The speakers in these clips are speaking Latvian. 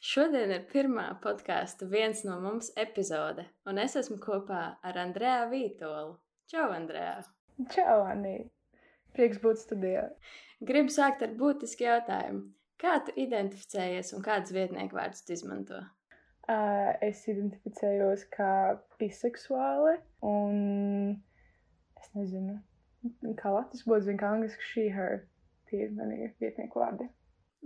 Šodien ir pirmā podkāstu viens no mums epizode, un es esmu kopā ar Andrēnu Vītolu. Čau, Andrēna! Čau, Anī! Prieks būt studijā. Gribu sākt ar būtisku jautājumu. Kā tu identificējies un kādus vietnieku vārdus izmanto? Uh, es identificējos kā biseksuāli, un es nezinu, kā latviešu būtu, zinu, kā angliski šī, her. Tie ir mani vietnieku vārdi.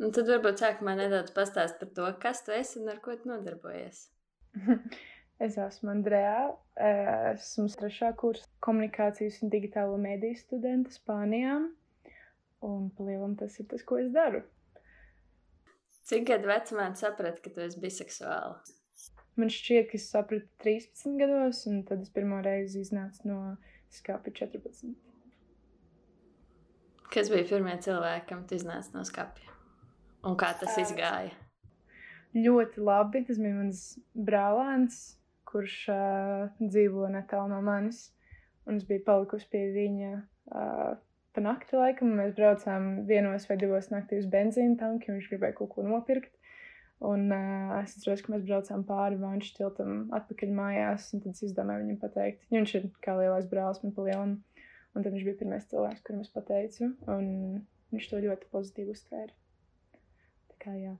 Un tad varbūt sākumā nedaudz pastāst par to, kas tu esi un ar ko tu nodarbojies. es esmu Andrejā, esmu trešā kursa komunikācijas un digitālo mediju studenta Spānijā. Un palielam tas ir tas, ko es daru. Cik gadu vecumā tu saprati, ka tu esi biseksuāla? Man šķiet, ka es sapratu 13 gados, un tad es pirmo reizi iznācu no skāpja 14. Kas bija pirmie cilvēki, kam tu iznāci no skāpja? Un kā tas izgāja? Ļoti labi. Tas bija mans brālēns, kurš uh, dzīvo netālu no manis. Un es biju palikusi pie viņa uh, pa nakti laikam. Mēs braucām vienos vai divos naktī uz benzīna tanku, jo viņš gribēja kaut ko nopirkt. Un uh, es atceros, ka mēs braucām pāri Vanču tiltam atpakaļ mājās, tad es izdomāju viņam pateikt. Jo viņš ir kā lielais brālis man pa lielam. Un tad viņš bija pirmais cilvēks, kuram es pateicu, un viņš to ļoti pozitīvi uztvēra kā jā.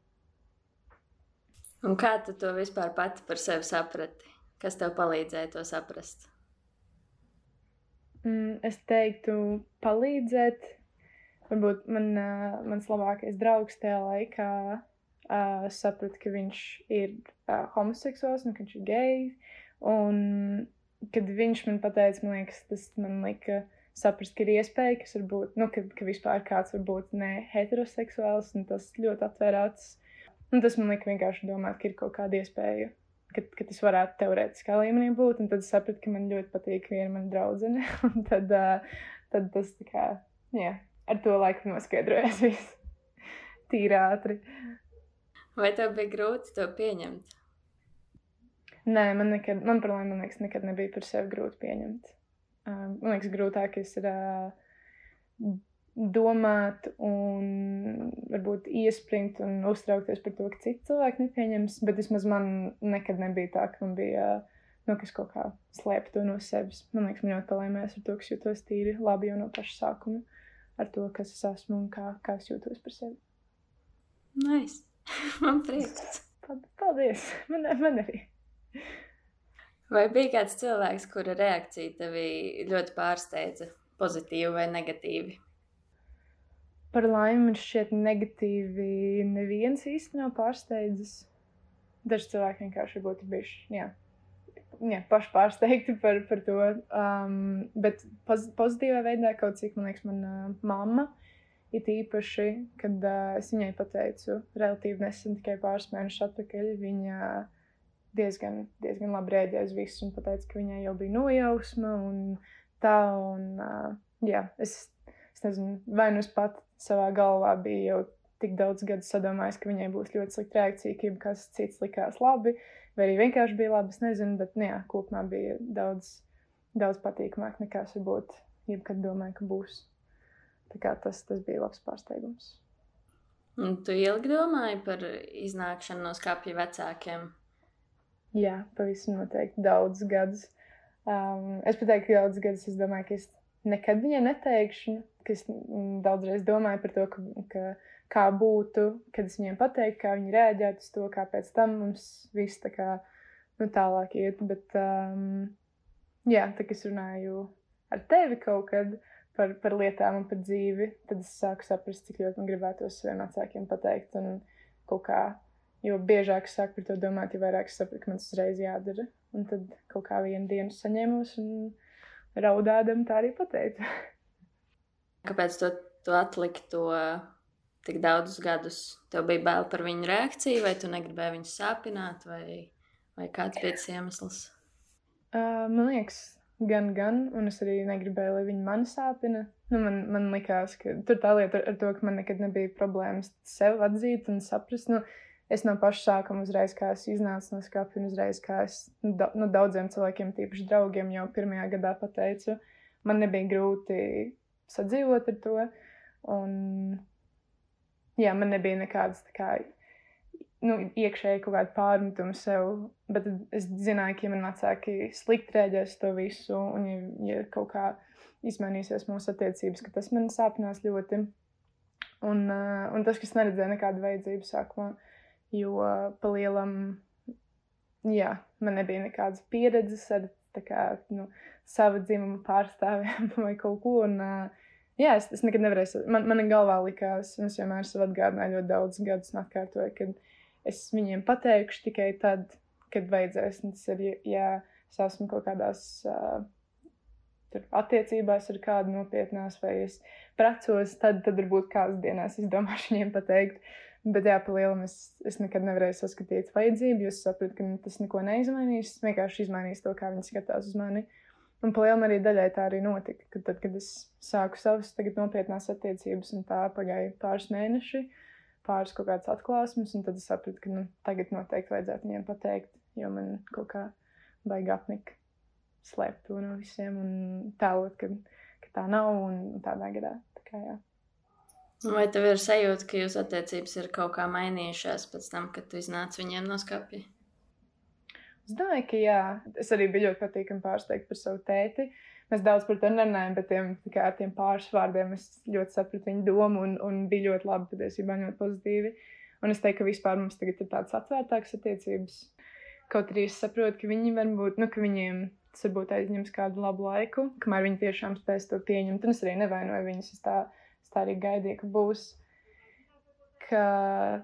Un kā tu to vispār pati par sevi saprati? Kas tev palīdzēja to saprast? Mm, es teiktu, palīdzēt. Varbūt man, uh, mans labākais draugs tajā laikā uh, saprata, ka viņš ir uh, homoseksuāls un ka viņš ir gejs. Un kad viņš man pateica, man liekas, tas man lika saprast, ka ir iespēja, kas var būt, nu, ka, ka vispār kāds var būt ne heteroseksuāls, un tas ļoti atvērts. Un tas man lika vienkārši domāt, ka ir kaut kāda iespēja, ka, ka tas varētu teorētiskā līmenī būt. Un tad es sapratu, ka man ļoti patīk viena mana draudzene. Un tad, uh, tad tas tā kā, jā, ar to laiku noskaidrojas viss tīri ātri. Vai tev bija grūti to pieņemt? Nē, man nekad, man problēma, man liekas, nekad nebija par sevi grūti pieņemt. Man liekas, grūtākais ir domāt un varbūt iespringt un uztraukties par to, ka citi cilvēki nepieņems. Bet vismaz man nekad nebija tā, ka man bija nu, kas kaut kā slēpt to no sevis. Man liekas, man ļoti palēmēs ar to, ka jūtos tīri labi jau no paša sākuma ar to, kas es esmu un kā, kā es jūtos par sevi. Nice. man prieks. Paldies. Man, man arī. Vai bija kāds cilvēks, kura reakcija tevi ļoti pārsteidza, pozitīvi vai negatīvi? Par laimi man šķiet, negatīvi neviens īsti nav pārsteidzis. Daži cilvēki vienkārši būtu bijuši jā, jā, paši pārsteigti par, par to. Um, bet poz, pozitīvā veidā kaut cik, man liekas, mana uh, mamma ir īpaši, kad uh, es viņai pateicu, relatīvi nesen, tikai pāris mēnešus atpakaļ, viņa uh, diezgan, diezgan labi rēģēja uz visu un teica, ka viņai jau bija nojausma un tā. Un, uh, jā, es, es nezinu, vai nu es pat savā galvā biju jau tik daudz gadu sadomājis, ka viņai būs ļoti slikta reakcija, ka kas cits likās labi, vai arī vienkārši bija labi. Es nezinu, bet nu, jā, kopumā bija daudz, daudz patīkamāk nekā es varbūt jebkad domāju, ka būs. Tas, tas bija labs pārsteigums. Un tu ilgi domāji par iznākšanu no skāpja vecākiem? Jā, pavisam noteikti daudz gadus. Um, es pateiktu, ka daudz gadus es domāju, ka es nekad viņai neteikšu, es daudzreiz domāju par to, ka, ka, kā būtu, kad es viņiem pateiktu, kā viņi reaģētu uz to, kā pēc tam mums viss tā kā nu, tālāk iet. Bet, um, jā, tā kā es runāju ar tevi kaut kad par, par lietām un par dzīvi, tad es sāku saprast, cik ļoti man gribētos saviem vecākiem pateikt un kaut kā Jo biežāk es sāku par to domāt, jo vairāk es saprotu, ka man tas uzreiz jādara. Un tad kaut kā vienu dienu saņēmos un raudādam tā arī pateicu. Kāpēc to, to atlikt to tik daudzus gadus, tev bija bail par viņu reakciju, vai tu negribēji viņu sāpināt, vai, vai kāds bija tas iemesls? Uh, man liekas, gan, gan, un es arī negribēju, lai viņi mani sāpina. Nu, man, man likās, ka tur tā lieta ar, ar to, ka man nekad nebija problēmas sev atzīt un saprast. Nu, es no paša sākuma uzreiz, kā es iznācu no skāpja, un uzreiz, kā es nu, da, nu, daudziem cilvēkiem, tīpaši draugiem, jau pirmajā gadā pateicu, man nebija grūti sadzīvot ar to. Un, jā, man nebija nekādas kā, nu, iekšēji kaut kāda pārmetuma sev, bet es zināju, ka ja man vecāki slikti rēģēs to visu, un ja, ja kaut kā izmainīsies mūsu attiecības, ka tas man sāpinās ļoti. Un, uh, un tas, kas neredzēja nekādu vajadzību sākumā, jo pa lielam, jā, man nebija nekādas pieredzes ar kā, nu, savu dzimumu pārstāvjiem vai kaut ko. Un, jā, es, es nekad nevarēju, man, man galvā likās, un es vienmēr sev atgādināju ļoti daudz gadus un atkārtoju, ka es viņiem pateikšu tikai tad, kad vajadzēs. Un tas ir, ja es esmu kaut kādās uh, attiecībās ar kādu nopietnās, vai es precos, tad, tad varbūt kādas dienās es domāšu viņiem pateikt. Bet, jā, pa lielam es, es nekad nevarēju saskatīt vajadzību, jo es sapratu, ka tas neko neizmainīs. Es vienkārši izmainīšu to, kā viņi skatās uz mani. Un pa lielam arī daļai tā arī notika. Kad, tad, kad es sāku savas tagad nopietnās attiecības, un tā pagāja pāris mēneši, pāris kaut kādas atklāsmes, un tad es sapratu, ka nu, tagad noteikti vajadzētu viņiem pateikt, jo man kaut kā baigi apnika slēpt to no visiem un tēlot, ka, ka tā nav un tādā gadā. Tā kā, jā. Vai tev ir sajūta, ka jūsu attiecības ir kaut kā mainījušās pēc tam, kad tu iznāci viņiem no skapja? Es domāju, ka jā. Es arī biju ļoti patīkami pārsteigta par savu tēti. Mēs daudz par to nerunājam, bet tiem, ar tiem pāris vārdiem es ļoti sapratu viņu domu un, un bija ļoti labi, patiesībā ļoti pozitīvi. Un es teiktu, ka vispār mums tagad ir tādas atvērtākas attiecības. Kaut arī es saprotu, ka viņi varbūt, nu, ka viņiem tas varbūt aizņems kādu labu laiku, kamēr viņi tiešām spēs to pieņemt. Un es arī nevainoju viņus. Es tā tā arī gaidīju, ka būs. Ka,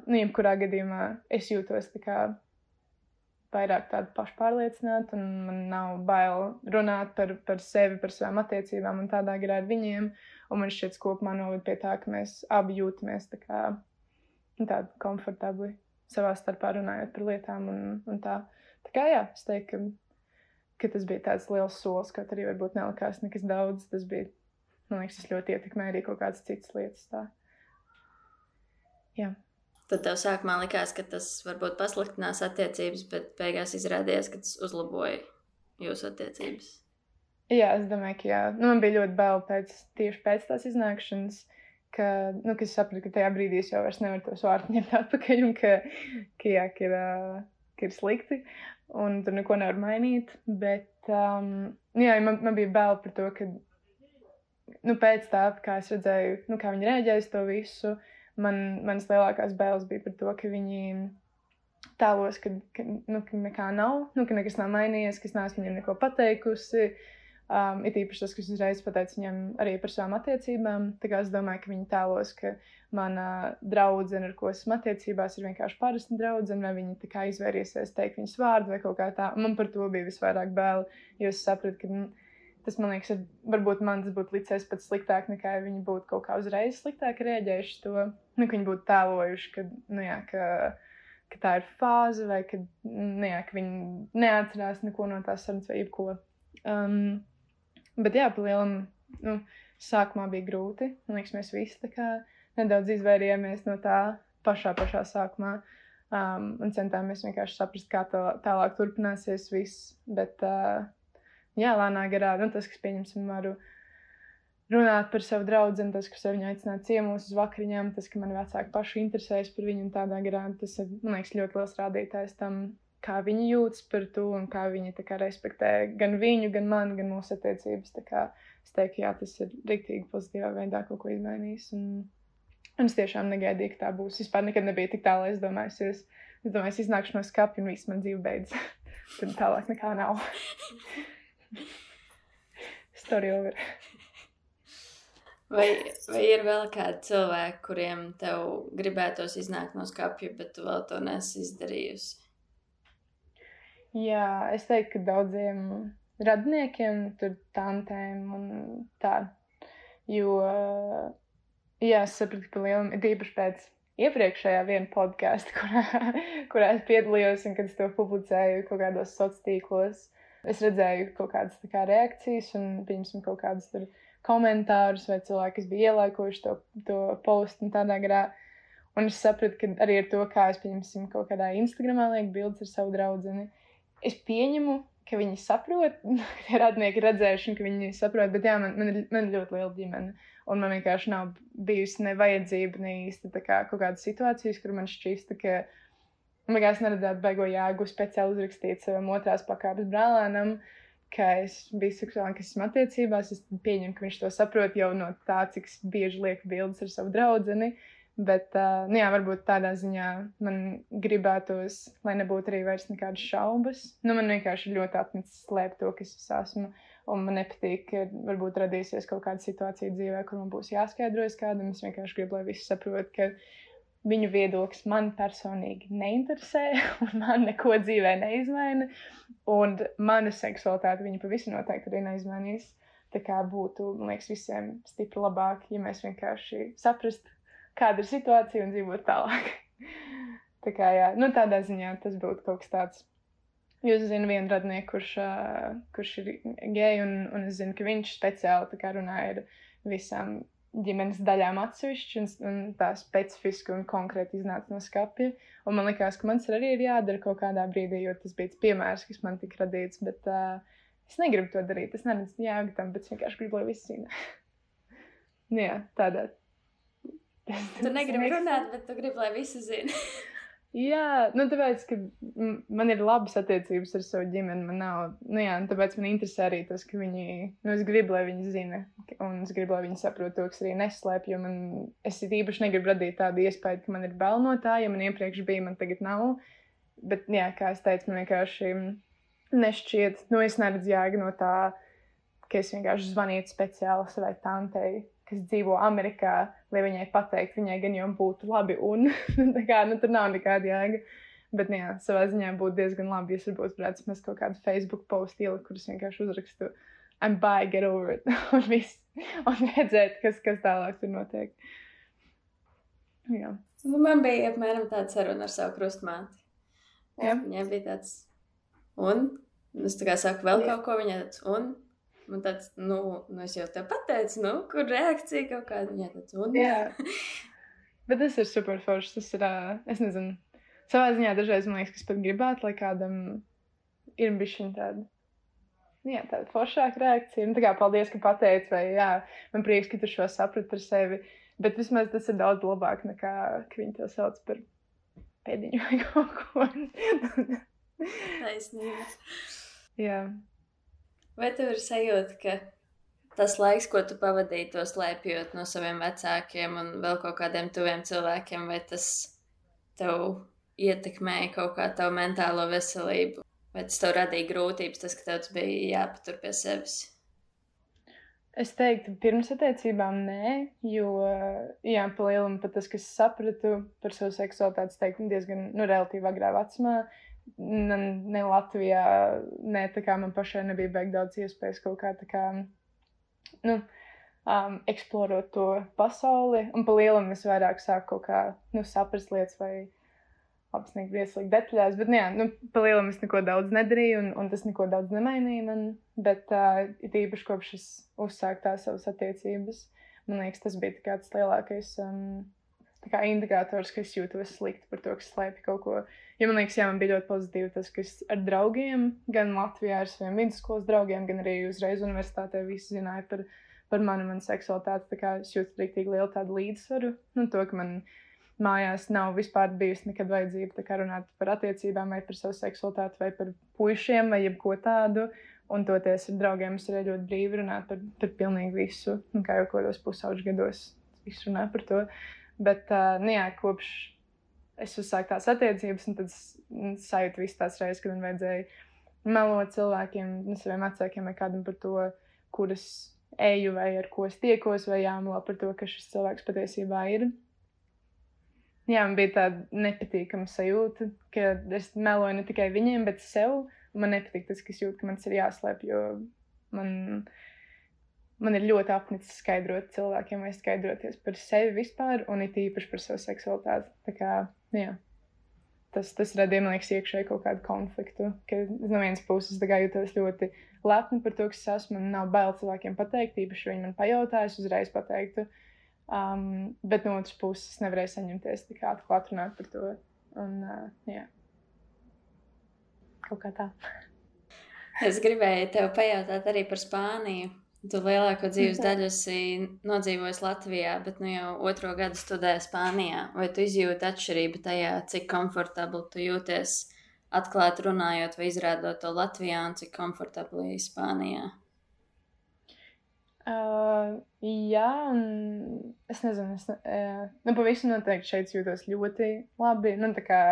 nu, jebkurā gadījumā es jūtos tā kā vairāk tāda pašpārliecināta, un man nav bail runāt par, par sevi, par savām attiecībām, un tādā garā ar viņiem. Un man šķiet, kopumā noved pie tā, ka mēs abi jūtamies tā kā nu, tādi komfortabli savā starpā runājot par lietām. Un, un tā. tā kā jā, es teiktu, ka, ka tas bija tāds liels solis, kaut arī varbūt nelikās nekas daudz. Tas bija Man liekas, tas ļoti ietekmē arī kaut kādas citas lietas. Tā. Jā. Tad tev sākumā likās, ka tas varbūt pasliktinās attiecības, bet beigās izrādījās, ka tas uzlaboja jūsu attiecības. Jā, es domāju, ka jā. Nu, man bija ļoti bail pēc, tieši pēc tās iznākšanas, ka, nu, ka es sapratu, ka tajā brīdī es jau nevaru tos vārdus ņemt atpakaļ un ka, ka, jā, ka, ir, ka ir slikti un tur neko nevar mainīt. Bet, um, jā, man, man bija bail par to, ka nu, pēc tā, kā es redzēju, nu, kā viņi reaģēja uz to visu, man, manas lielākās bailes bija par to, ka viņi tēlos, ka, ka, nu, ka nekā nav, nu, ka nekas nav mainījies, ka es neesmu viņiem neko pateikusi. Um, ir īpaši tas, kas uzreiz pateica viņam arī par savām attiecībām. Es domāju, ka viņi tēlos, ka mana draudzene, ar ko esmu attiecībās, ir vienkārši parasta draudzene, vai kā izvairīsies teikt viņas vārdu vai kaut kā tā. Man par to bija visvairāk bail, jo es sapratu, ka. Nu, Tas man liekas, varbūt man tas būtu licies pat sliktāk, nekā viņi būtu kaut kā uzreiz sliktāk rēģējuši to. Nu, viņi būtu tēlojuši, ka, nu, jā, ka, ka tā ir fāze, vai ka, nu, jā, ka viņi neatcerās neko no tās sarunas vai jebko. Um, bet, jā, pa lielam, nu, sākumā bija grūti. Man liekas, mēs visi tā nedaudz izvairījāmies no tā pašā, pašā sākumā. Um, un centāmies vienkārši saprast, kā tālāk turpināsies viss. Bet, uh, jā, lēnā garā, nu, tas, kas pieņemsim, varu runāt par savu draugu, tas, kas viņu aicināja ciemos uz vakariņām, tas, ka mani vecāki paši interesējas par viņu tādā garā, tas ir, man liekas, ļoti liels rādītājs tam, kā viņi jūtas par to un kā viņi kā, respektē gan viņu, gan mani, gan mūsu attiecības. Kā, es teiktu, jā, tas ir rīktīgi pozitīvā veidā kaut ko izmainījis. Un, un es tiešām negaidīju, ka tā būs. Vispār nekad nebija tik tālu, es domāju, es, es domāju, es iznākšu no skapja un viss man dzīve beidzas. Tur tālāk nekā nav. Story over. Vai, vai ir vēl kādi cilvēki, kuriem tev gribētos iznākt no skapja, bet tu vēl to nesi izdarījusi? Jā, es teiktu, ka daudziem radiniekiem, tur tantēm un tā. Jo Jā, es sapratu, ka lielam ir īpaši pēc iepriekšējā viena podkāsta, kurā, kurā es piedalījos un kad es to publicēju kaut kādos sociālos tīklos. Es redzēju kaut kādas kā, reakcijas un, pieņemsim, kaut kādas tur komentārus vai cilvēki, kas bija ielaikojuši to, to postu un tādā garā. Un es sapratu, ka arī ar to, kā es, pieņemsim, kaut kādā Instagramā lieku bildes ar savu draugu, es pieņemu, ka viņi saprot, ka radnieki redzējuši, ka viņi saprot, bet jā, man, man, ir, man ir ļoti liela ģimene. Un man vienkārši nav bijusi ne vajadzība, ne īsti kā, kaut kādas situācijas, kur man šķīsta, ka man vienkārši neredzētu beigo jēgu speciāli uzrakstīt savam otrās pakāpes brālēnam, ka es biju seksuāli, ka esmu attiecībās. Es pieņemu, ka viņš to saprot jau no tā, cik bieži liek bildes ar savu draugu. Bet, uh, nu jā, varbūt tādā ziņā man gribētos, lai nebūtu arī vairs nekādas šaubas. Nu, man vienkārši ļoti apnicis slēpt to, kas es esmu. Un man nepatīk, ka varbūt radīsies kaut kāda situācija dzīvē, kur man būs jāskaidrojas kādam. Es vienkārši gribu, lai visi saprot, ka viņu viedoklis man personīgi neinteresē, un man neko dzīvē neizmaina. Un mana seksualitāte viņa pavisam noteikti arī neizmainīs. Tā kā būtu, man liekas, visiem stipri labāk, ja mēs vienkārši saprastu, kāda ir situācija un dzīvot tālāk. tā kā, jā, nu, tādā ziņā tas būtu kaut kas tāds. Jūs zināt, vienu radnieku, kurš, uh, kurš ir gejs, un, un es zinu, ka viņš speciāli runā ar visām ģimenes daļām atsevišķi, un, un tā specifiski un konkrēti iznāca no skapja. Un man liekas, ka man tas arī ir jādara kaut kādā brīdī, jo tas bija piemērs, kas man tika radīts. Bet uh, es negribu to darīt. Es neredzu jēgu tam, bet es vienkārši gribu, lai visi zina. Nu jā, tādā, Tu negribi runāt, bet tu gribi, lai visi zina. Jā, nu tāpēc, ka man ir labas attiecības ar savu ģimeni. Man nav, nu jā, tāpēc man interesē arī tas, ka viņi, nu es gribu, lai viņi zina. Un es gribu, lai viņi saprot to, kas arī neslēpj, jo man, es īpaši negribu radīt tādu iespēju, ka man ir bail no tā, ja man iepriekš bija, man tagad nav. Bet, jā, kā es teicu, man vienkārši nešķiet, nu es neredzu jēgu no tā, ka es vienkārši zvanītu speciāli savai tantei kas dzīvo Amerikā, lai viņai pateikt, viņai gan jau būtu labi, un tā kā nu, tur nav nekāda jēga. Bet, nu, jā, savā ziņā būtu diezgan labi, ja varbūt varētu mēs kaut kādu Facebook postu ielikt, kurus vienkārši uzrakstu I'm by, get over it, un viss, un redzēt, kas, kas tālāk tur notiek. Jā. Nu, man bija apmēram tāds saruna ar savu krustmāti. Jā. Viņai bija tāds, un, es tā kā saku vēl jā. kaut ko, viņai tāds, un, Man tāds, nu, nu es jau te pateicu, nu, kur reakcija kaut kāda viņa tāds un. Jā. Bet tas ir super forši. Tas ir, es nezinu, savā ziņā dažreiz man liekas, kas pat gribētu, lai kādam ir bišķiņ tāda. Jā, tāda foršāka reakcija. Nu, tā kā paldies, ka pateici, vai jā, man prieks, ka tu šo saprati par sevi. Bet vismaz tas ir daudz labāk nekā, ka viņi to sauc par pēdiņu vai kaut ko. Taisnība. Jā. Vai tev ir sajūta, ka tas laiks, ko tu pavadīji to slēpjot no saviem vecākiem un vēl kaut kādiem tuviem cilvēkiem, vai tas tev ietekmēja kaut kā tavu mentālo veselību? Vai tas tev radīja grūtības, tas, ka tev tas bija jāpatur pie sevis? Es teiktu, pirms attiecībām nē, jo, jā, pa lielam pat tas, kas sapratu par savu seksualitāti, teiktu, diezgan, nu, relatīvi agrā vecumā, ne, ne Latvijā, ne tā kā man pašai nebija beig daudz iespējas kaut kā tā kā, nu, um, eksplorot to pasauli. Un pa lielam es vairāk sāku kaut kā, nu, saprast lietas vai apsniegt vieslīgi detaļās. Bet, nu, jā, nu, pa lielam es neko daudz nedarīju un, un tas neko daudz nemainīja man. Bet uh, it īpaši kopš es uzsāku tās savas attiecības, man liekas, tas bija tāds lielākais. Um, kā indikators, ka es jūtos slikti par to, ka slēpju kaut ko. Jo man liekas, jā, man bija ļoti pozitīvi tas, ka es ar draugiem, gan Latvijā ar saviem vidusskolas draugiem, gan arī uzreiz universitātē visi zināja par, par mani manu seksualitāti. Tā kā es jūtu rīktīgi lielu tādu līdzsvaru, nu, to, ka man mājās nav vispār bijusi nekad vajadzība runāt par attiecībām vai par savu seksualitāti vai par puišiem vai jebko tādu. Un toties ar draugiem es arī ļoti brīvi runāju par, par pilnīgi visu, un kā jau kādos pusauģu gados visu runāju par to. Bet, uh, nu jā, kopš es uzsāku tās attiecības, un tad es sajūtu visas tās reizes, kad man vajadzēja melot cilvēkiem, nu, saviem vecākiem vai kādam par to, kuras eju vai ar ko es tiekos, vai jāmelo par to, ka šis cilvēks patiesībā ir. Jā, man bija tāda nepatīkama sajūta, ka es meloju ne tikai viņiem, bet sev. Man nepatīk tas, ka es jūtu, ka man tas ir jāslēp, jo man man ir ļoti apnicis skaidrot cilvēkiem, vai skaidroties par sevi vispār, un it īpaši par savu seksualitāti. Tā kā, jā, tas, tas radīja, man liekas, iekšēji kaut kādu konfliktu. Ka no vienas puses jūtos ļoti lepni par to, kas esmu. Man nav bail cilvēkiem pateikt, īpaši, viņi man pajautājas, uzreiz pateiktu. Um, bet no otras puses, nevarēju saņemties tik atklāti runāt par to. Un, uh, jā. Kaut kā tā. Es gribēju tev pajautāt arī par Spāniju. Tu lielāko dzīves daļu esi nodzīvojis Latvijā, bet nu jau otro gadu studē Spānijā. Vai tu izjūti atšķirību tajā, cik komfortabli tu jūties atklāti runājot vai izrādot to Latvijā un cik komfortabli Spānijā? Uh, jā, un es nezinu, es uh, nu, pavisam noteikti šeit jūtos ļoti labi. Nu, tā kā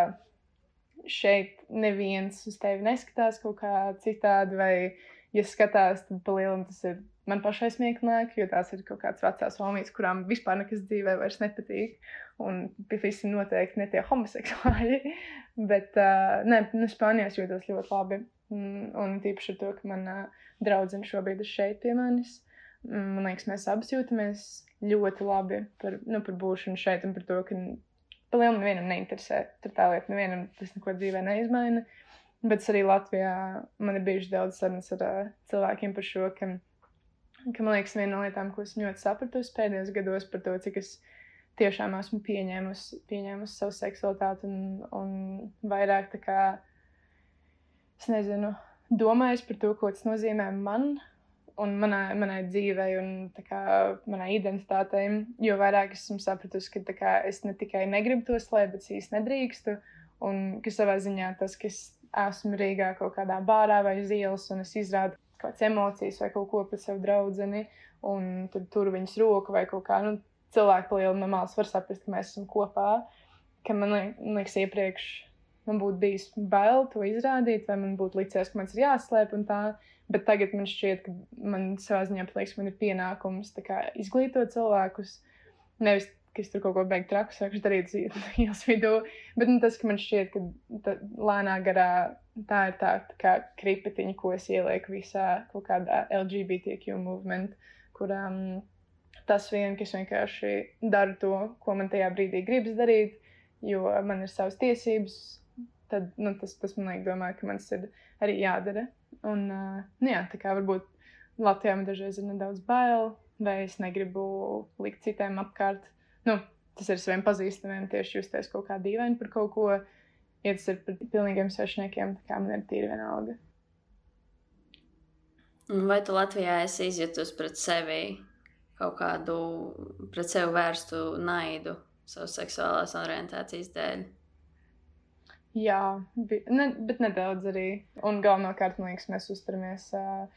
šeit neviens uz tevi neskatās kaut kā citādi, vai, ja skatās, tad palielināt tas ir man pašai smieklīgi, jo tās ir kaut kādas vecās homijas, kurām vispār nekas dzīvē vairs nepatīk. Un visi noteikti ne tie homoseksuāļi. Bet, uh, nē, nu, Spānijā es jūtos ļoti labi. Un tīpaši ar to, ka mana uh, draudzene šobrīd ir šeit pie manis. Man liekas, mēs abi jūtamies ļoti labi par, nu, par būšanu šeit un par to, ka palielināt nevienam neinteresē. Tur tā lieta, nevienam tas neko dzīvē neizmaina. Bet arī Latvijā man ir bijuši daudz sarunas ar uh, cilvēkiem par šo, ka ka man liekas, viena no lietām, ko esmu ļoti sapratusi pēdējos gados par to, cik es tiešām esmu pieņēmusi, pieņēmusi savu seksualitāti un, un vairāk tā kā, es nezinu, domājis par to, ko tas nozīmē man un manai, manai dzīvei un kā, manai identitātei. Jo vairāk esmu sapratusi, ka kā, es ne tikai negribu to slēpt, bet īsti nedrīkstu. Un ka savā ziņā tas, ka es esmu Rīgā kaut kādā bārā vai uz ielas un es izrādu kādas emocijas vai kaut ko par savu draugu, un tad tur viņas roka vai kaut kā. Nu, cilvēki palielina malas var saprast, ka mēs esam kopā. Ka man liekas, iepriekš man būtu bijis bail to izrādīt, vai man būtu licies, ka man ir jāslēp un tā. Bet tagad man šķiet, ka man savā ziņā liekas, man ir pienākums kā, izglītot cilvēkus. Nevis ka es tur kaut ko beigtu traku, sākšu darīt ielas vidū. Bet nu, tas, ka man šķiet, ka lēnā garā tā ir tā, tā kā kripetiņa, ko es ielieku visā kaut kādā LGBTQ movement, kurā um, tas vien, ka es vienkārši daru to, ko man tajā brīdī gribas darīt, jo man ir savas tiesības, tad nu, tas, tas man liek domāt, ka man tas ir arī jādara. Un, uh, nu, jā, tā kā varbūt Latvijā man dažreiz ir nedaudz bail, vai es negribu likt citiem apkārt nu, tas ir saviem pazīstamiem tieši justies kaut kā dīvaini par kaut ko. Ja tas ir par pilnīgiem svešniekiem, kā man ir tīri vienalga. Vai tu Latvijā esi izjutusi pret sevi kaut kādu pret sevi vērstu naidu savas seksuālās orientācijas dēļ? Jā, bi, ne, bet nedaudz arī. Un galvenokārt, man liekas, mēs uzturamies uh,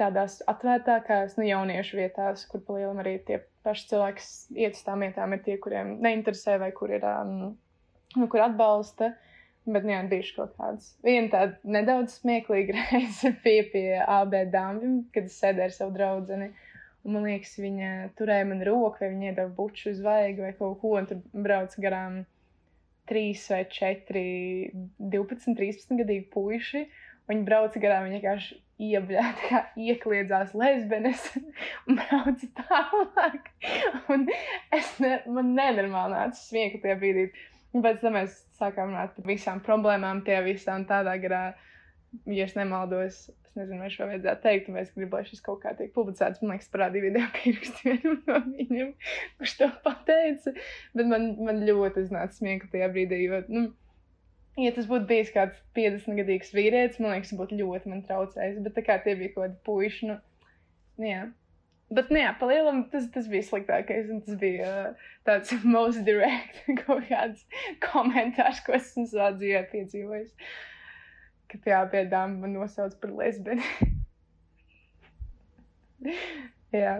tādās atvērtākās, nu, jauniešu vietās, kur palielam arī tie paši cilvēki, iet uz tām vietām, ir tie, kuriem neinteresē vai kur ir, um, nu, kur atbalsta. Bet, nu, jā, bijuši kaut kāds. Viena tāda nedaudz smieklīga reize bija pie AB dāmjiem, kad es sēdēju ar savu draugu. Man liekas, viņa turēja man roku, vai viņa iedeva buču uz vaigu vai kaut ko, un tur brauc garām trīs vai četri, 12, 13 gadīgi puiši. Viņi brauca garām, viņi vienkārši iebļāta, iekļiedzās lesbenes un brauca tālāk. Un es ne, man nenormāli nāca smieklīgi tajā brīdī. Un pēc tam mēs sākām runāt par visām problēmām, tie visā un tādā garā. Ja es nemaldos, es nezinu, vai šo vajadzētu teikt, vai es gribu, lai šis kaut kā tiek publicēts. Man liekas, parādīja video pierakstu vienam no viņiem, kurš to pateica. Bet man, man ļoti iznāca smieklīgi tajā brīdī, jo, nu, Ja tas būtu bijis kāds 50 gadīgs vīrietis, man liekas, būtu ļoti man traucējis. Bet tā kā tie bija kaut kādi puiši, nu, nu jā. Bet, nu, jā, palielam, tas, tas bija sliktākais. Tas bija uh, tāds most direct kaut kāds komentārs, ko esmu savā dzīvē piedzīvojis. Ka pie abiem man nosauc par lesbeni. jā.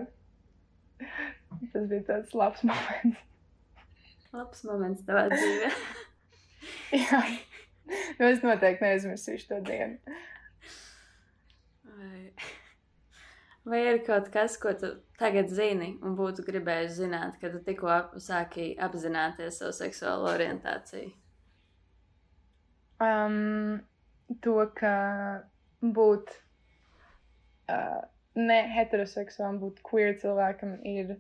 Tas bija tāds labs moments. Labs moments tavā dzīvē. Jā, nu, es noteikti neaizmirsīšu to dienu. Vai, vai ir kaut kas, ko tu tagad zini un būtu gribējis zināt, kad tu tikko ap, sāki apzināties savu seksuālo orientāciju? Um, to, ka būt uh, ne heteroseksuālam, būt queer cilvēkam ir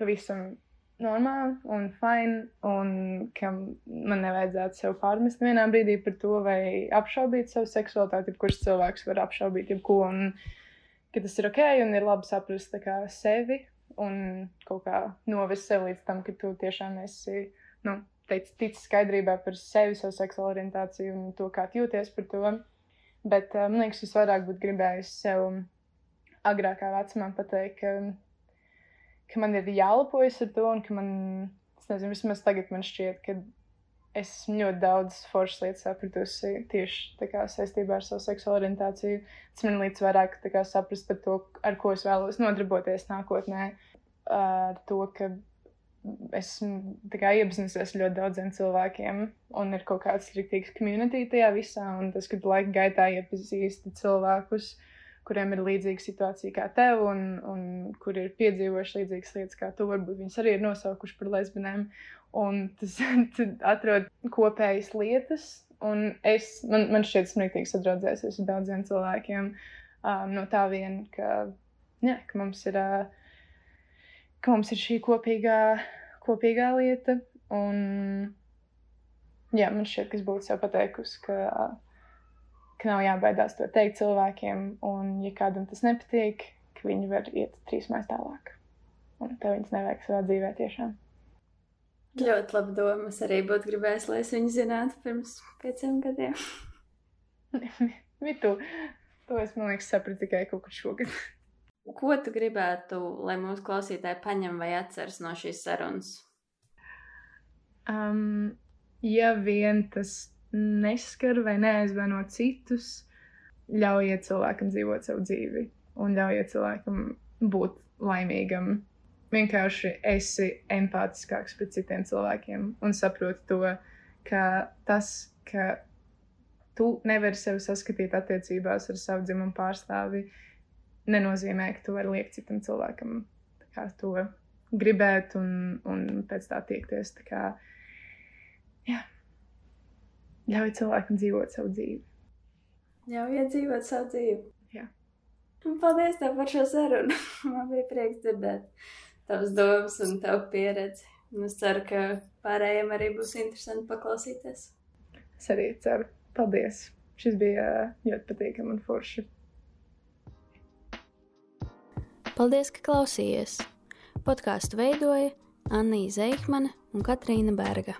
pavisam normāli un fini, un ka man nevajadzētu sev pārmest vienā brīdī par to, vai apšaubīt savu seksualitāti. Kurš cilvēks var apšaubīt jebko, un ka tas ir ok, un ir labi saprast kā, sevi un kaut kā novest sev līdz tam, ka tu tiešām esi, nu, teic, tic skaidrībā par sevi, savu seksuālu orientāciju un to, kā jūties par to. Bet uh, man liekas, es vairāk būtu gribējis sev agrākā vecumā pateikt, ka ka man ir jālepojas ar to, un ka man, es nezinu, vismaz tagad man šķiet, ka es ļoti daudz foršas lietas sapratusi tieši kā, saistībā ar savu seksuālo orientāciju. Tas man līdz vairāk kā, saprast par to, ar ko es vēlos nodarboties nākotnē. Ar to, ka esmu iepazinusies ļoti daudziem cilvēkiem, un ir kaut kāds striktīgs community tajā visā, un tas, ka laika gaitā iepazīsti cilvēkus. Kuriem ir līdzīga situācija kā tev, un, un kur ir piedzīvojuši līdzīgas lietas kā tu. Varbūt viņas arī ir nosaukuši par lesbinēm. Un tas atrod kopējas lietas, un es, man, man šķiet, esmu rīktīgi sadraudzējies ar daudziem cilvēkiem um, no tā vien, ka, jā, ka, mums ir, uh, ka mums ir šī kopīgā, kopīgā lieta. Un, jā, man šķiet, ka es būtu sev pateikusi, ka uh, ka nav jābaidās to teikt cilvēkiem, un, ja kādam tas nepatīk, ka viņi var iet trīs mājas tālāk. Un tev viņas nevajag savā dzīvē tiešām. Ļoti labi doma. Es arī būtu gribējis, lai es viņu zinātu pirms pieciem gadiem. Vitu, to es, man liekas, sapratu tikai kaut kur šogad. Ko tu gribētu, lai mūsu klausītāji paņem vai atceras no šīs sarunas? Um, ja vien tas neskar vai neaizvaino citus, ļaujiet cilvēkam dzīvot savu dzīvi un ļaujiet cilvēkam būt laimīgam. Vienkārši esi empātiskāks pret citiem cilvēkiem un saproti to, ka tas, ka tu nevari sevi saskatīt attiecībās ar savu dzimumu pārstāvi, nenozīmē, ka tu vari liekt citam cilvēkam to gribēt un, un pēc tā tiekties. Tā kā, jā ļauj cilvēkam dzīvot savu dzīvi. Ļaujiet dzīvot savu dzīvi. Jā. Un paldies tev par šo sarunu. Man bija prieks dzirdēt tavas domas un tavu pieredzi. Un es ceru, ka pārējiem arī būs interesanti paklausīties. Es arī ceru. Paldies! Šis bija ļoti patīkami un forši. Paldies, ka klausījies! Podkāstu veidoja Anna Zeikmane un Katrīna Berga.